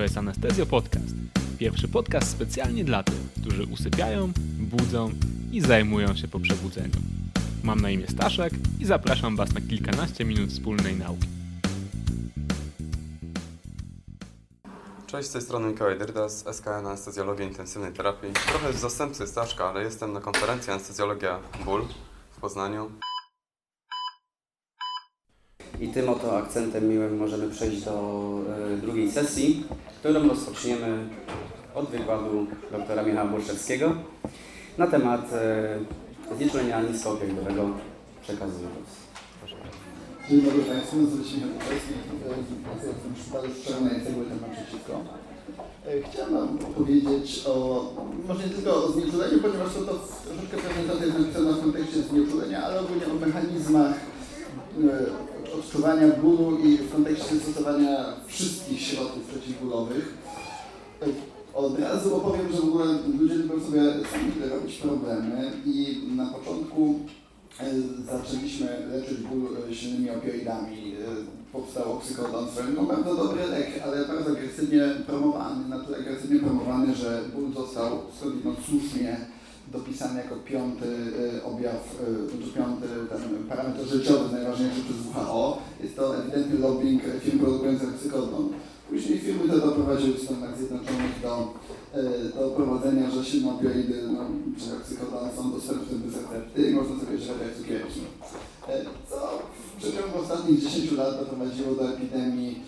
To jest Anestezjo Podcast. Pierwszy podcast specjalnie dla tych, którzy usypiają, budzą i zajmują się po przebudzeniu. Mam na imię Staszek i zapraszam Was na kilkanaście minut wspólnej nauki. Cześć, z tej strony Mikołaj Dyrda z SKN Anestezjologii Intensywnej Terapii. Trochę w zastępcy Staszka, ale jestem na konferencji Anestezjologia Ból w Poznaniu. I tym oto akcentem miłym możemy przejść do e, drugiej sesji, którą rozpoczniemy od wykładu doktora Michała Burszewskiego na temat e, znieczulenia niskoopioidowego. Przekazuję głos. Dzień dobry Państwu, nazywam się Michał temat przeciwko. E, Chciałem opowiedzieć o, może nie tylko o znieczuleniu, ponieważ to, to troszeczkę prezentacja jest napisana w kontekście znieczulenia, ale ogólnie o mechanizmach e, odczuwania bólu i w kontekście stosowania wszystkich środków przeciwbólowych. Od razu opowiem, że w ogóle ludzie lubią sobie sami robić problemy i na początku e, zaczęliśmy leczyć ból e, silnymi opioidami. E, Powstał oksykodon, no bardzo dobry lek, ale bardzo agresywnie promowany, na tyle agresywnie promowany, że ból został skądinąd słusznie dopisany jako piąty e, objaw, e, czy piąty ten parametr życiowy najważniejszy przez WHO. Jest to ewidentny lobbying firm produkujących oksykodon. Później firmy te doprowadziły w Stanach Zjednoczonych do, e, do prowadzenia, że silne opioidy, no, czy oksykodon są dostępne bez recepty i można sobie żreć jak cukierki. Co w przeciągu ostatnich 10 lat doprowadziło do epidemii,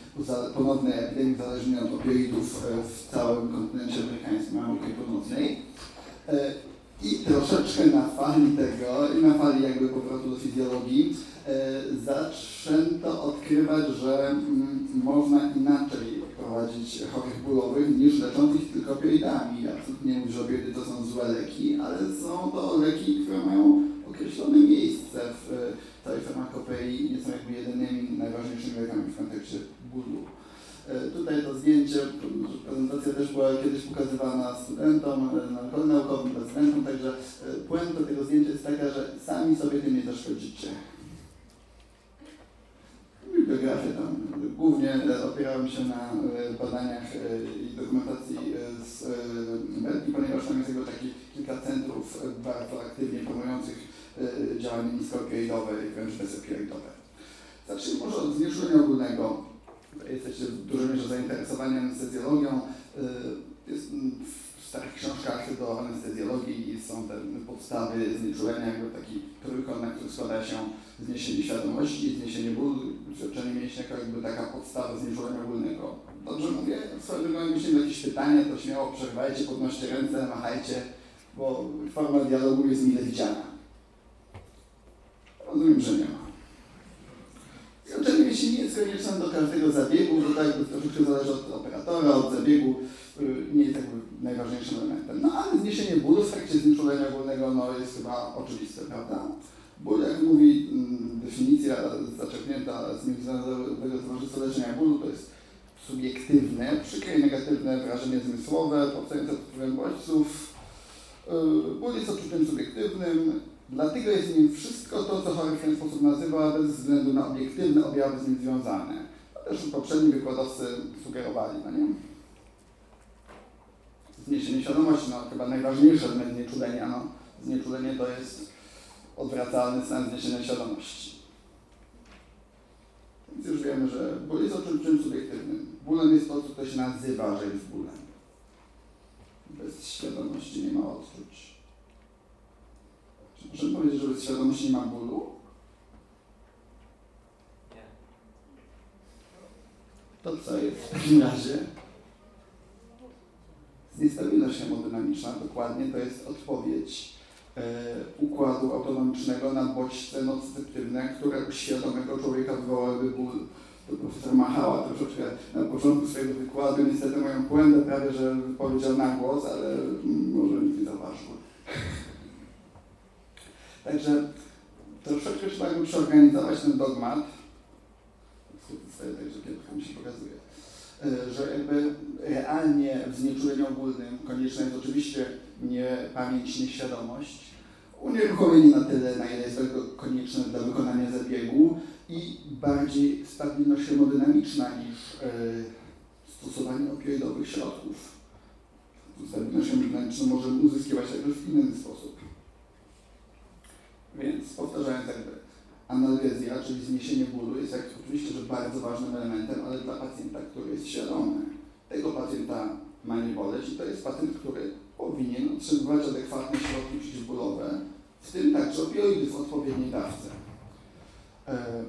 ponownej epidemii uzależnienia od opioidów w całym kontynencie amerykańskim, Ameryki Północnej. I troszeczkę na fali tego, i na fali jakby powrotu do fizjologii, e, zaczęto odkrywać, że mm, można inaczej prowadzić chorych bólowych niż lecząc ich tylko opioidami. Absolutnie nie mówię, że opioidy to są złe leki, ale są to leki, które mają określone miejsce w e, całej farmakopei i nie są jakby jedynymi najważniejszymi lekami w kontekście bólu. E, Tutaj to zdjęcie, prezentacja też była kiedyś pokazywana studentom, e, naukowym, prezydentom, także e, puenta tego zdjęcia jest taka, że sami sobie tym nie zaszkodzicie. Bibliografię tam głównie opierałem się na badaniach i dokumentacji z Belgii, ponieważ tam jest jakby taki kilka centrów bardzo aktywnie promujących e, działania niskoopioidowe i wręcz bezopioidowe. Zacznijmy może od znieczulenia ogólnego. Jesteście w dużej mierze zainteresowani anestezjologią. Y, Jest w starych książkach do anestezjologii są te podstawy znieczulenia, jakby taki trójkąt, na który składa się zniesienie świadomości, zniesienie bólu, świadczenie mięśnia jako jakby taka podstawa znieczulenia ogólnego. Dobrze mówię? Drogą, jeśli macie jakieś pytania, to śmiało przerywajcie, podnoście ręce, machajcie, bo forma dialogu jest mile widziana. Rozumiem, że nie ma. Zjednoczenie mięśni nie jest konieczne do każdego zabiegu, to tak jakby troszeczkę zależy od operatora, od zabiegu, nie jest jakby najważniejszym elementem. No ale zniesienie bólu w trakcie znieczulenia ogólnego no, jest chyba oczywiste, prawda? Ból, jak mówi mm, definicja zaczerpnięta z Międzynarodowego Towarzystwa Leczenia Bólu, to jest subiektywne, przykre i negatywne wrażenie zmysłowe powstające pod wpływem bodźców. Yy, Ból jest odczuciem subiektywnym, Dlatego jest nim wszystko to, co chory w ten sposób nazywa, bez względu na obiektywne objawy z nim związane. To też poprzedni wykładowcy sugerowali, no nie? Zniesienie świadomości, no chyba najważniejsze element znieczulenia, no. Znieczulenie to jest odwracalny stan zniesienia świadomości. Więc już wiemy, że ból jest odczuciem subiektywnym. Bólem jest to, co ktoś nazywa, że jest bólem. Bez świadomości nie ma odczuć. Możemy powiedzieć, że bez świadomości nie ma bólu? To co jest w takim razie? Niestabilność hemodynamiczna, dokładnie to jest odpowiedź e, układu autonomicznego na bodźce nocceptywne, które u świadomego człowieka wywołałyby ból. To profesor Machała troszeczkę na początku swojego wykładu, niestety moją błędę prawie, że powiedział na głos, ale mm, może nikt nie zauważył. Także troszeczkę trzeba jakby przeorganizować ten dogmat. Także kiepsko mi się pokazuje. E, Że jakby realnie w znieczuleniu ogólnym konieczna jest oczywiście nie pamięć, nie świadomość. Unieruchomienie na tyle, na ile jest to konieczne dla wykonania zabiegu i bardziej stabilność hemodynamiczna niż e, stosowanie opioidowych środków. Stabilność hemodynamiczną możemy uzyskiwać także w inny sposób. Więc powtarzając jakby, analgezja, czyli zniesienie bólu jest jak, oczywiście, że bardzo ważnym elementem, ale dla pacjenta, który jest świadomy. Tego pacjenta ma nie boleć i to jest pacjent, który powinien otrzymywać adekwatne środki przeciwbólowe, w tym także opioidy w odpowiedniej dawce. E,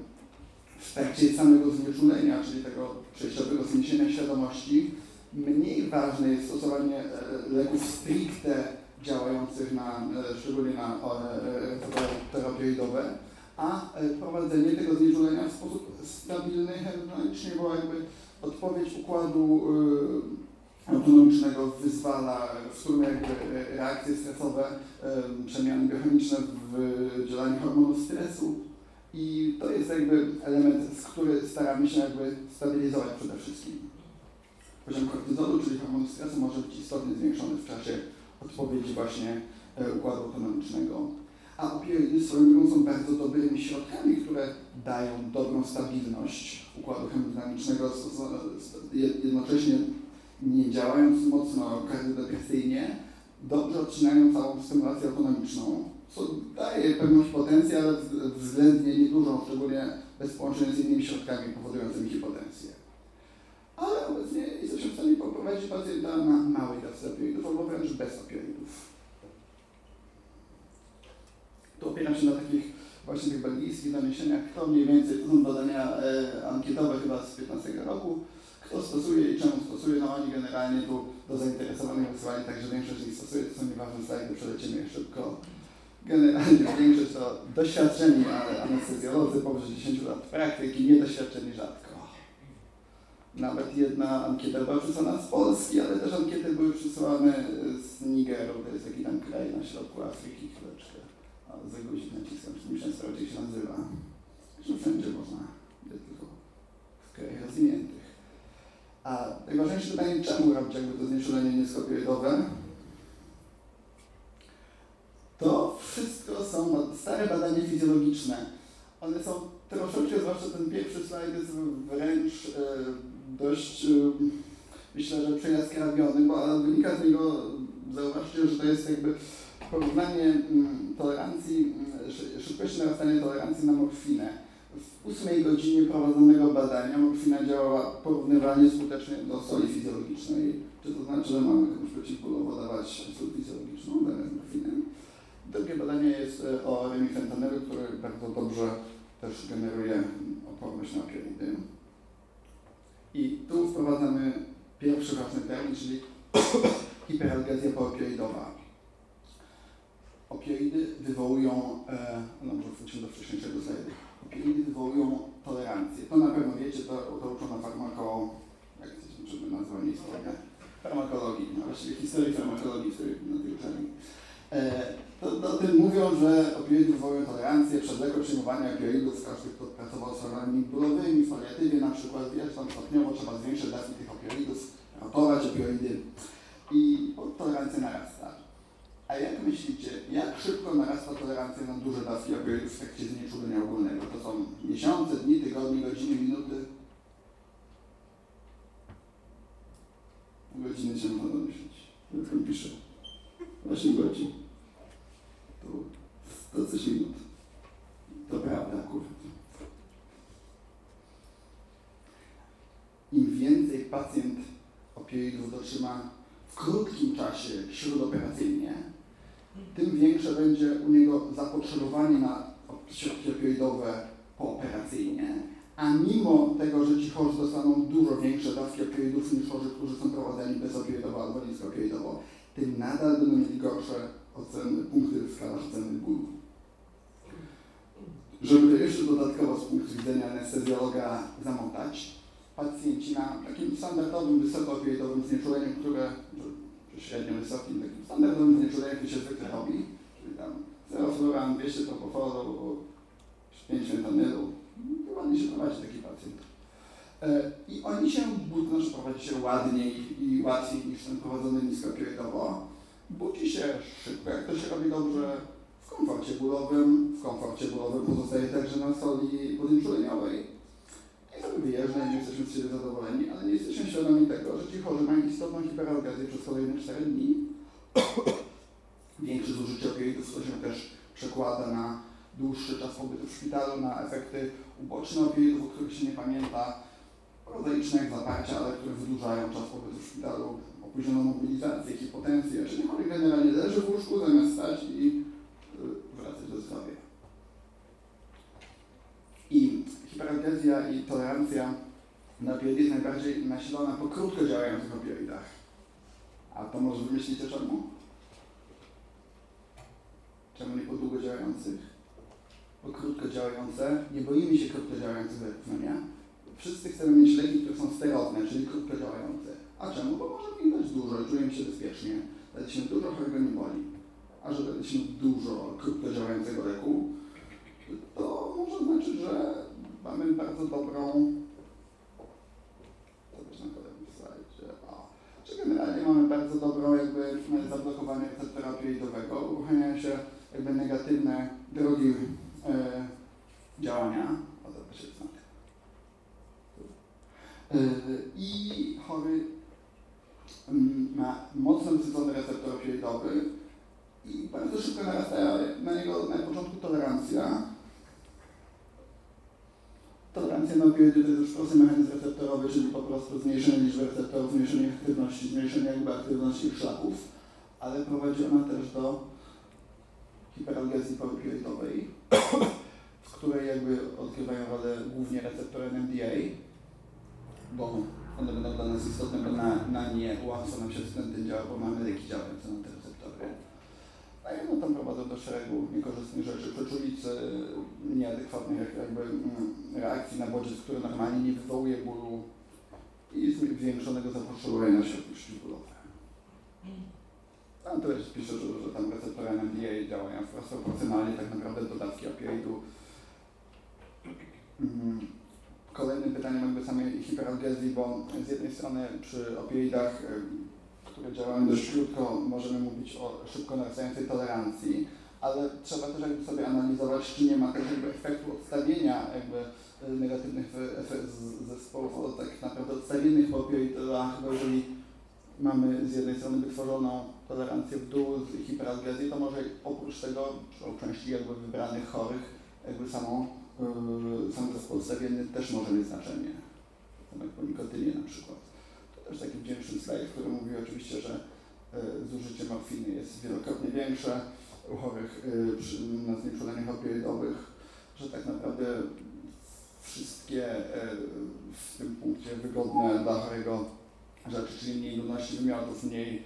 w trakcie samego znieczulenia, czyli tego przejściowego zniesienia świadomości, mniej ważne jest stosowanie e, leków stricte działających na, e, szczególnie na terapioidowe, a prowadzenie tego znieczulenia w sposób stabilny hemodynamicznie, bo jakby odpowiedź układu autonomicznego wyzwala, w którym jakby reakcje stresowe, przemiany biochemiczne w działaniu hormonów stresu i to jest jakby element, z który staramy się jakby stabilizować przede wszystkim. Poziom kortyzolu, czyli hormonu stresu może być istotnie zwiększony w czasie odpowiedzi właśnie e, układu autonomicznego. A opioidy swoją drogą są bardzo dobrymi środkami, które dają dobrą stabilność układu hemodynamicznego, jednocześnie nie działając mocno kardiodepresyjnie, dobrze odcinają całą stymulację autonomiczną, co daje pewną hipotencję, ale względnie niedużą, szczególnie bez połączenia z innymi środkami powodującymi hipotensję. Poprowadzić pacjenta na małej dawce opioidów albo wręcz bez opioidów. To opieram się na takich właśnie tych belgijskich doniesieniach, to mniej więcej, to są badania e, ankietowe chyba z 15 roku, kto stosuje i czemu stosuje, no oni generalnie tu do zainteresowanych wysyłali, także większość z nich stosuje, to są nieważne slajdy, przelecimy je szybko. Generalnie większość to doświadczeni anestezjolodzy, powyżej 10 lat praktyki, niedoświadczeni rzadko. Nawet jedna ankieta była przysłana z Polski, ale też ankiety były przysłane z Nigeru, to jest taki tam kraj na środku Afryki, chwileczkę. Ale za guzik naciskam, czy sprawdzić, jak się nazywa. Że wszędzie można, tylko w krajach rozwiniętych. A najważniejsze pytanie, czemu robić jakby to znieczulenie niskopioidowe? To wszystko są stare badania fizjologiczne. One są troszeczkę, zwłaszcza ten pierwszy slajd jest wręcz e, dość, e, myślę, że przejaskrawiony, bo wynika z niego, zauważcie, że to jest jakby porównanie mm, tolerancji, mm, szybkości narastania tolerancji na morfinę w ósmej godzinie prowadzonego badania morfina działała porównywalnie skutecznie do soli fizjologicznej. Czy to znaczy, że mamy komuś przeciwbólowo dawać sól fizjologiczną zamiast morfiny? Drugie badanie jest e, o remifentanelu, który bardzo dobrze też generuje oporność na opioidy. I tu wprowadzamy pierwszy ważny termin, czyli hiperalgezja poopioidowa. Opioidy wywołują, e, no wrócimy do wcześniejszego slajdu, opioidy wywołują tolerancję. To na pewno wiecie, to, to uczono farmako, jak żeby nazwa nie istotne, farmakologii, no właściwie historii farmakologii w tej, na tej uczelni. E, to, to tym mówią, że opioidy wywołują tolerancję, przewlekłe przyjmowanie opioidów, każdy, pracował z chorobami bólowymi, w paliatywie na przykład, wiesz, tam stopniowo trzeba zwiększyć dawki tych opioidów, ratować opioidy i tolerancja narasta. A jak myślicie, jak szybko narasta tolerancja na duże dawki opioidów w trakcie znieczulenia ogólnego? To są miesiące, dni, tygodnie, godziny, minuty? Godziny się można domyślić. Jak on pisze. 8 godzin. To 100 coś minut. To prawda akurat. Im więcej pacjent opioidów dotrzyma krótkim czasie śródoperacyjnie, tym większe będzie u niego zapotrzebowanie na środki opioidowe pooperacyjnie, a mimo tego, że ci chorzy dostaną dużo większe dawki opioidów niż chorzy, którzy są prowadzeni bezopioidowo albo niskoopioidowo, tym nadal będą mieli gorsze oceny, punkty w skalach oceny bólu. Żeby to jeszcze dodatkowo z punktu widzenia anestezjologa zamotać, pacjenci na takim standardowym, wysokoopioidowym znieczuleniu, które średnio wysokim, takim standardowym znieczuleniu, jak to się zwykle robi, czyli tam 0 fluoran, 200 propofolu, 5 fentanylu. Ładnie się prowadzi taki pacjent. E, I oni się, znaczy prowadzi się ładniej i łatwiej niż ten prowadzony niskopioidowo. Budzi się szybko, jak to się robi dobrze, w komforcie bólowym. W komforcie bólowym pozostaje także na soli podzięczuleniowej. Wyjeżdża i nie jesteśmy z siebie zadowoleni, ale nie jesteśmy świadomi tego, że ci chorzy mają istotną hiperalgazję przez kolejne 4 dni. Większe zużycie opioidów to się też przekłada na dłuższy czas pobytu w szpitalu, na efekty uboczne opioidów, o których się nie pamięta, prozaiczne jak zaparcia, ale które wydłużają czas pobytu w szpitalu, opóźnioną mobilizację, hipotensję, czyli chory generalnie leży w łóżku zamiast stać i y, wracać do zdrowia. Hiperalgezja i tolerancja na opioidy jest najbardziej nasilona po krótko działających opioidach. A to może wymyślicie czemu? Czemu nie po długo działających? Bo krótko działające, nie boimy się krótko działających leków, nie? Wszyscy chcemy mieć leki, które są sterowne, czyli krótko działające. A czemu? Bo możemy ich dać dużo i czujemy się bezpiecznie. Daliśmy dużo, chorego nie boli. A że daliśmy dużo krótko działającego leku, to może znaczyć, że mamy bardzo dobrą to też na kolejnym slajdzie. O. Że generalnie mamy bardzo dobrą jakby zablokowanie receptora opioidowego. Uruchamiają się jakby negatywne drogi e, działania. O, to znak. E, I chory ma mocno nasycony receptor opioidowy i bardzo szybko narasta na niego na początku tolerancja. Tolerancja na opioidy to jest już prosty mechanizm receptorowy, czyli po prostu zmniejszenie liczby receptorów, zmniejszenie aktywności, zmniejszenie jakby aktywności ich szlaków, ale prowadzi ona też do hiperalgezji poopioidowej, w której jakby odgrywają rolę głównie receptory NMDA, bo one będą dla nas istotne, bo na, na nie łatwo nam się względem działa, bo mamy leki działające na te receptory. A no tam prowadzą do szeregu niekorzystnych rzeczy, przeczulicy, nieadekwatnych jakby mm, reakcji na bodziec, który normalnie nie wywołuje bólu i zwiększonego zapotrzebowania na środki przeciwbólowe. Tam też pisze, że, że tam receptory NMDA działają wprost proporcjonalnie tak naprawdę dodatki opioidu. Mm. Kolejnym pytaniem jakby samej hiperalgezji, bo z jednej strony przy opioidach które działają dość krótko, możemy mówić o szybko narastającej tolerancji, ale trzeba też jakby sobie analizować, czy nie ma też jakby efektu odstawienia jakby y, negatywnych zespołów, tak naprawdę odstawionych po opioidach, bo jeżeli mamy z jednej strony wytworzoną tolerancję w dół z hiperalgezji, to może oprócz tego, przy części jakby wybranych chorych, jakby samą, yy, sam zespół odstawienny też może mieć znaczenie. Tak jak po nikotynie na przykład też taki wdzięczny slajd, który mówi oczywiście, że e, zużycie morfiny jest wielokrotnie większe u chorych e, na znieczuleniach opioidowych, że tak naprawdę wszystkie e, w tym punkcie wygodne dla chorego rzeczy, czyli mniej ludności wymiotów, mniej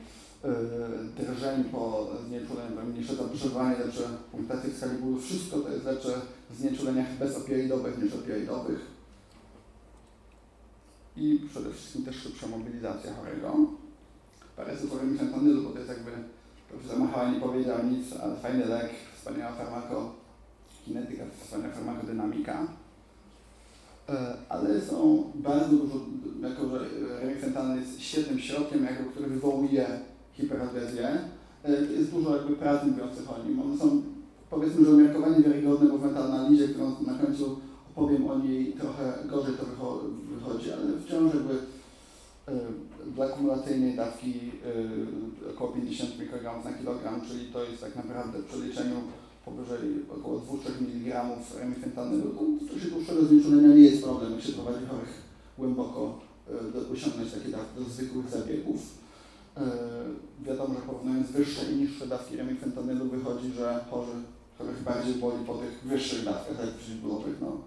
drżeń po znieczuleniu, mniejsze zapotrzebowanie, lepsze punktacje w skali bólu, wszystko to jest lepsze w znieczuleniach bezopioidowych niż opioidowych i przede wszystkim też szybsza mobilizacja chorego. Parę słów o fentanylu, bo to jest jakby, profesor Machała nie powiedział nic, ale fajny lek, wspaniała farmakokinetyka, wspaniała farmakodynamika. E, ale są bardzo dużo, jako że remifentanil jest świetnym środkiem, jako, który wywołuje hiperalgezję, e, jest dużo jakby prac mówiących o nim. One są powiedzmy, że umiarkowanie wiarygodne, bo w metanalizie, którą na końcu powiem o niej trochę gorzej to wychodzi, ale wciąż jakby y, dla kumulacyjnej dawki y, około 50 mikrogramów na kilogram, czyli to jest tak naprawdę w przeliczeniu powyżej około 2-3 mg remifentanylu, to w czasie dłuższego znieczulenia nie jest problem, jak się prowadzi chorych głęboko, y, do, osiągnąć takie dawki do zwykłych zabiegów. Wiadomo, że porównując wyższe i niższe dawki remifentanylu wychodzi, że chorzy których bardziej boli po tych wyższych dawkach jak przeciwbólowych, no,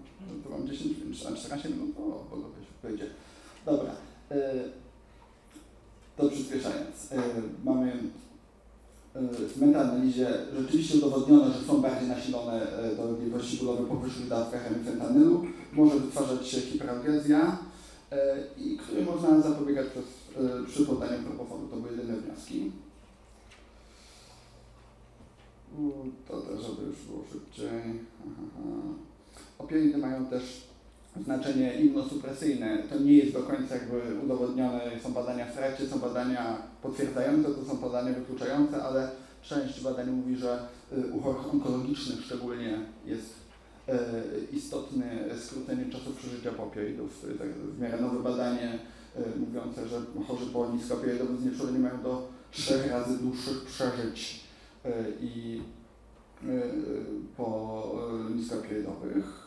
to mam 10 minut, 14 minut, o, bo wyjdzie. Dobra, e, to przyspieszając, e, mamy e, w metaanalizie rzeczywiście udowodniono, że są bardziej nasilone dolegliwości bólowe po wyższych dawkach fentanylu, może wytwarzać się hiperalgezja i której można zapobiegać przez, przy podaniu propoforu. To były jedyne wnioski. To też, żeby już było szybciej. Opioidy mają też znaczenie immunosupresyjne. To nie jest do końca jakby udowodnione. Są badania w trakcie, są badania potwierdzające, to są badania wykluczające, ale część badań mówi, że y, u chorych onkologicznych szczególnie jest istotne skrócenie czasu przeżycia po opioidów. To jest tak w miarę nowe badanie mówiące, że chorzy po niskoopioidowym znieczuleniu mają do trzech razy dłuższych przeżyć i po niskoopioidowych.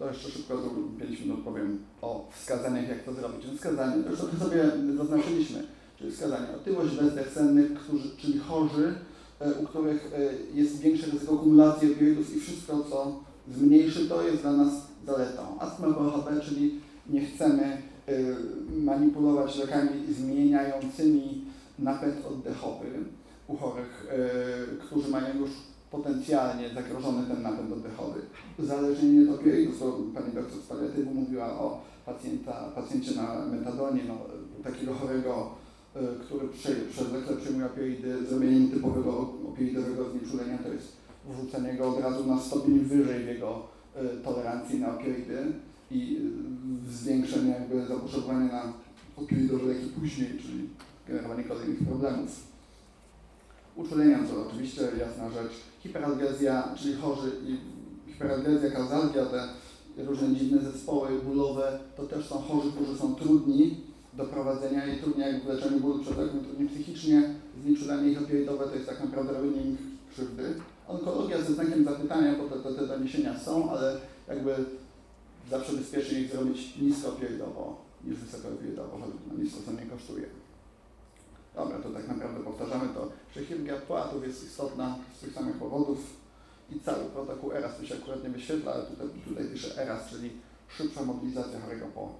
To jeszcze szybko, 5 minut powiem o wskazaniach, jak to zrobić. Wskazania, to już to sobie zaznaczyliśmy, czyli wskazania. Otyłość bezdesennych, którzy, czyli chorzy, e, u których e, jest większe ryzyko kumulacji opioidów i wszystko, co zmniejszy to, jest dla nas zaletą. Astma PHB, czyli nie chcemy e, manipulować lekami zmieniającymi napęd oddechowy u chorych, którzy mają już potencjalnie zagrożony ten napęd oddechowy. Uzależnienie od opioidów, to pani doktor z paliatywu mówiła o pacjenta, pacjencie na metadonie, no, takiego chorego, y, który przewlekle przyjmuje opioidy, zrobienie typowego opioidowego znieczulenia to jest wrzucenie go od razu na stopień wyżej jego y, tolerancji na opioidy i y, zwiększenie jakby zapotrzebowania na opioidowe leki później, czyli generowanie kolejnych problemów. Uczulenia to oczywiście jasna rzecz. Hiperalgezja, czyli chorzy i hiperalgezja, kauzalgia, te różne dziwne zespoły bólowe, to też są chorzy, którzy są trudni do prowadzenia i trudni jak w leczeniu bólu przewlekłym, trudni psychicznie. Znieczulenie ich opioidowe to jest tak naprawdę robienie im krzywdy. Onkologia ze znakiem zapytania, bo te, te, te doniesienia są, ale jakby zawsze bezpiecznie ich zrobić nisko opioidowo niż wysoko opioidowo, choć nisko co nie kosztuje. Dobra, to tak naprawdę powtarzamy to, że chirurgia płatów jest istotna z tych samych powodów i cały protokół ERAS tu się akurat nie wyświetla, ale tutaj, tutaj pisze ERAS, czyli szybsza mobilizacja chorego po.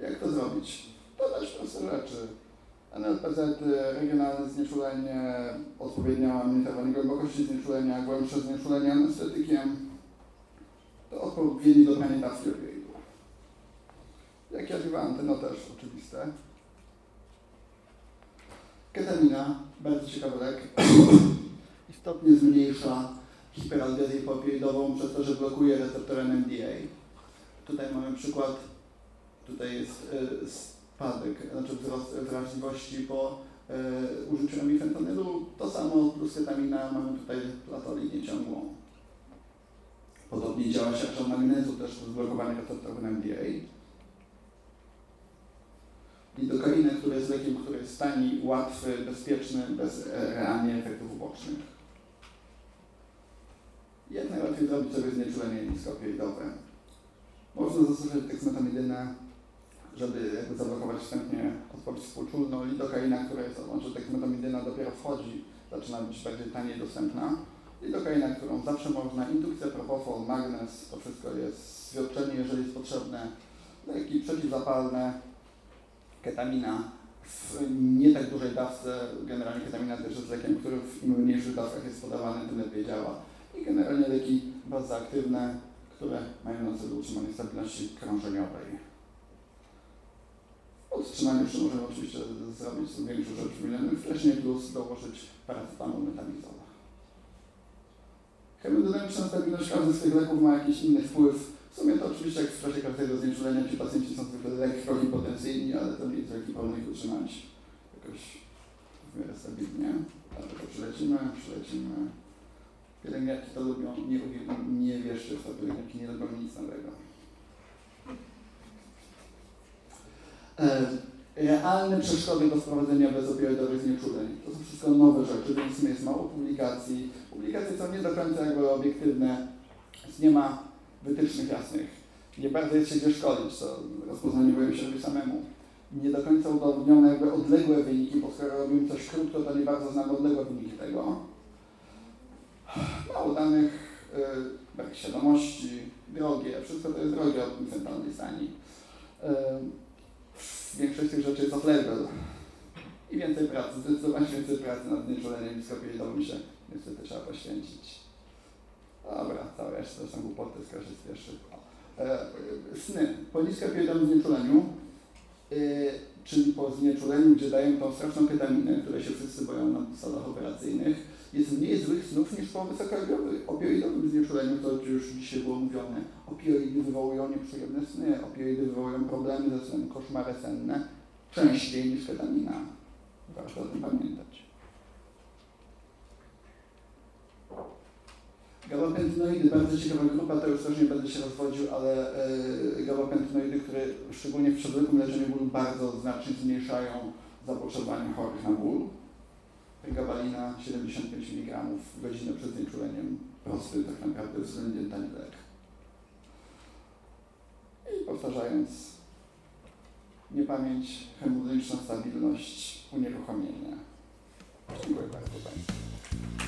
Jak to zrobić? Dodać proste rzeczy. NLPZ, regionalne znieczulenie, odpowiednia monitorowanie głębokości znieczulenia, głębsze znieczulenie anestetykiem, to odpowiedni dobranie dawki opioidu. Jakie adjuwanty? No też oczywiste. Ketamina, bardzo ciekawy lek, istotnie zmniejsza hiperalgezję popioidową przez to, że blokuje receptor NMDA. Tutaj mamy przykład, tutaj jest y, spadek, znaczy wzrost wrażliwości po y, użyciu amifentanylu. To samo plus ketamina mamy tutaj latolinię ciągłą. Podobnie działa siarcza magnezu, też zblokowanie receptorów NMDA lidokainę, który jest lekiem, który jest tani, łatwy, bezpieczny, bez e, realnie efektów ubocznych. Jak najłatwiej zrobić sobie znieczulenie niskopioidowe? Można zastosować teksmetamidynę, żeby jakby zablokować wstępnie odpowiedź współczulną. Lidokaina, która jest, znaczy teksmetamindyna dopiero wchodzi, zaczyna być bardziej taniej dostępna. Lidokaina, którą zawsze można, indukcja, propofol, magnes, to wszystko jest świadczenie, jeżeli jest potrzebne. Leki przeciwzapalne, ketamina w nie tak dużej dawce, generalnie ketamina też jest lekiem, który w im mniejszych dawkach jest podawany, tym lepiej działa. I generalnie leki bazoaktywne, które mają na celu utrzymanie stabilności krążeniowej. Podtrzymanie jeszcze możemy oczywiście zrobić większą rzecz w wcześniej, plus dołożyć paracetamol metamizol. Hemodynamiczna stabilność każdy z tych leków ma jakiś inny wpływ w sumie to oczywiście jak w czasie każdego znieczulenia ci pacjenci są zwykle lekko hipotensyjni, ale to nie jest wielki problem ich utrzymać jakoś w miarę stabilnie. Ale to przylecimy, przylecimy. Pielęgniarki to lubią, nie, nie wierzcie w to, pielęgniarki nie lubią nic nowego. E, realne przeszkody do wprowadzenia bezopioidowych znieczuleń. To są wszystko nowe rzeczy, więc jest mało publikacji. Publikacje są nie do końca jakby obiektywne, więc nie ma wytycznych jasnych. Nie bardzo jest się gdzie szkolić, to rozpoznanie boją się robi samemu. Nie do końca udowodnione jakby odległe wyniki, bo skoro robimy coś krótko, to nie bardzo znamy odległe wyniki tego. Mało danych, yy, brak świadomości, drogie, wszystko to jest drogie od centralnej stani. Yy, większość tych rzeczy jest off-label. I więcej pracy, zdecydowanie więcej pracy nad znieczuleniem i się niestety trzeba poświęcić. Dobra, cała reszta są głupoty, się spieszy. E, sny. Po niskopioidowym znieczuleniu, e, czyli po znieczuleniu, gdzie dają tą straszną ketaminę, które się wszyscy boją na salach operacyjnych, jest mniej złych snów niż po wysokoopioidowym znieczuleniu, to już dzisiaj było mówione. Opioidy wywołują nieprzyjemne sny, opioidy wywołują problemy ze snem, koszmary senne, częściej niż ketamina. Warto o tym pamiętać. Gabapentinoidy, bardzo ciekawa grupa, już też nie będę się rozwodził, ale y, gabapentinoidy, które szczególnie w przewlekłym leczeniu bólu bardzo znacznie zmniejszają zapotrzebowanie chorych na ból. Gabalina 75 mg godzinę przed znieczuleniem prosty, tak naprawdę względnie tani lek. I powtarzając, niepamięć, hemodynamiczna stabilność, unieruchomienie. Dziękuję bardzo Państwu.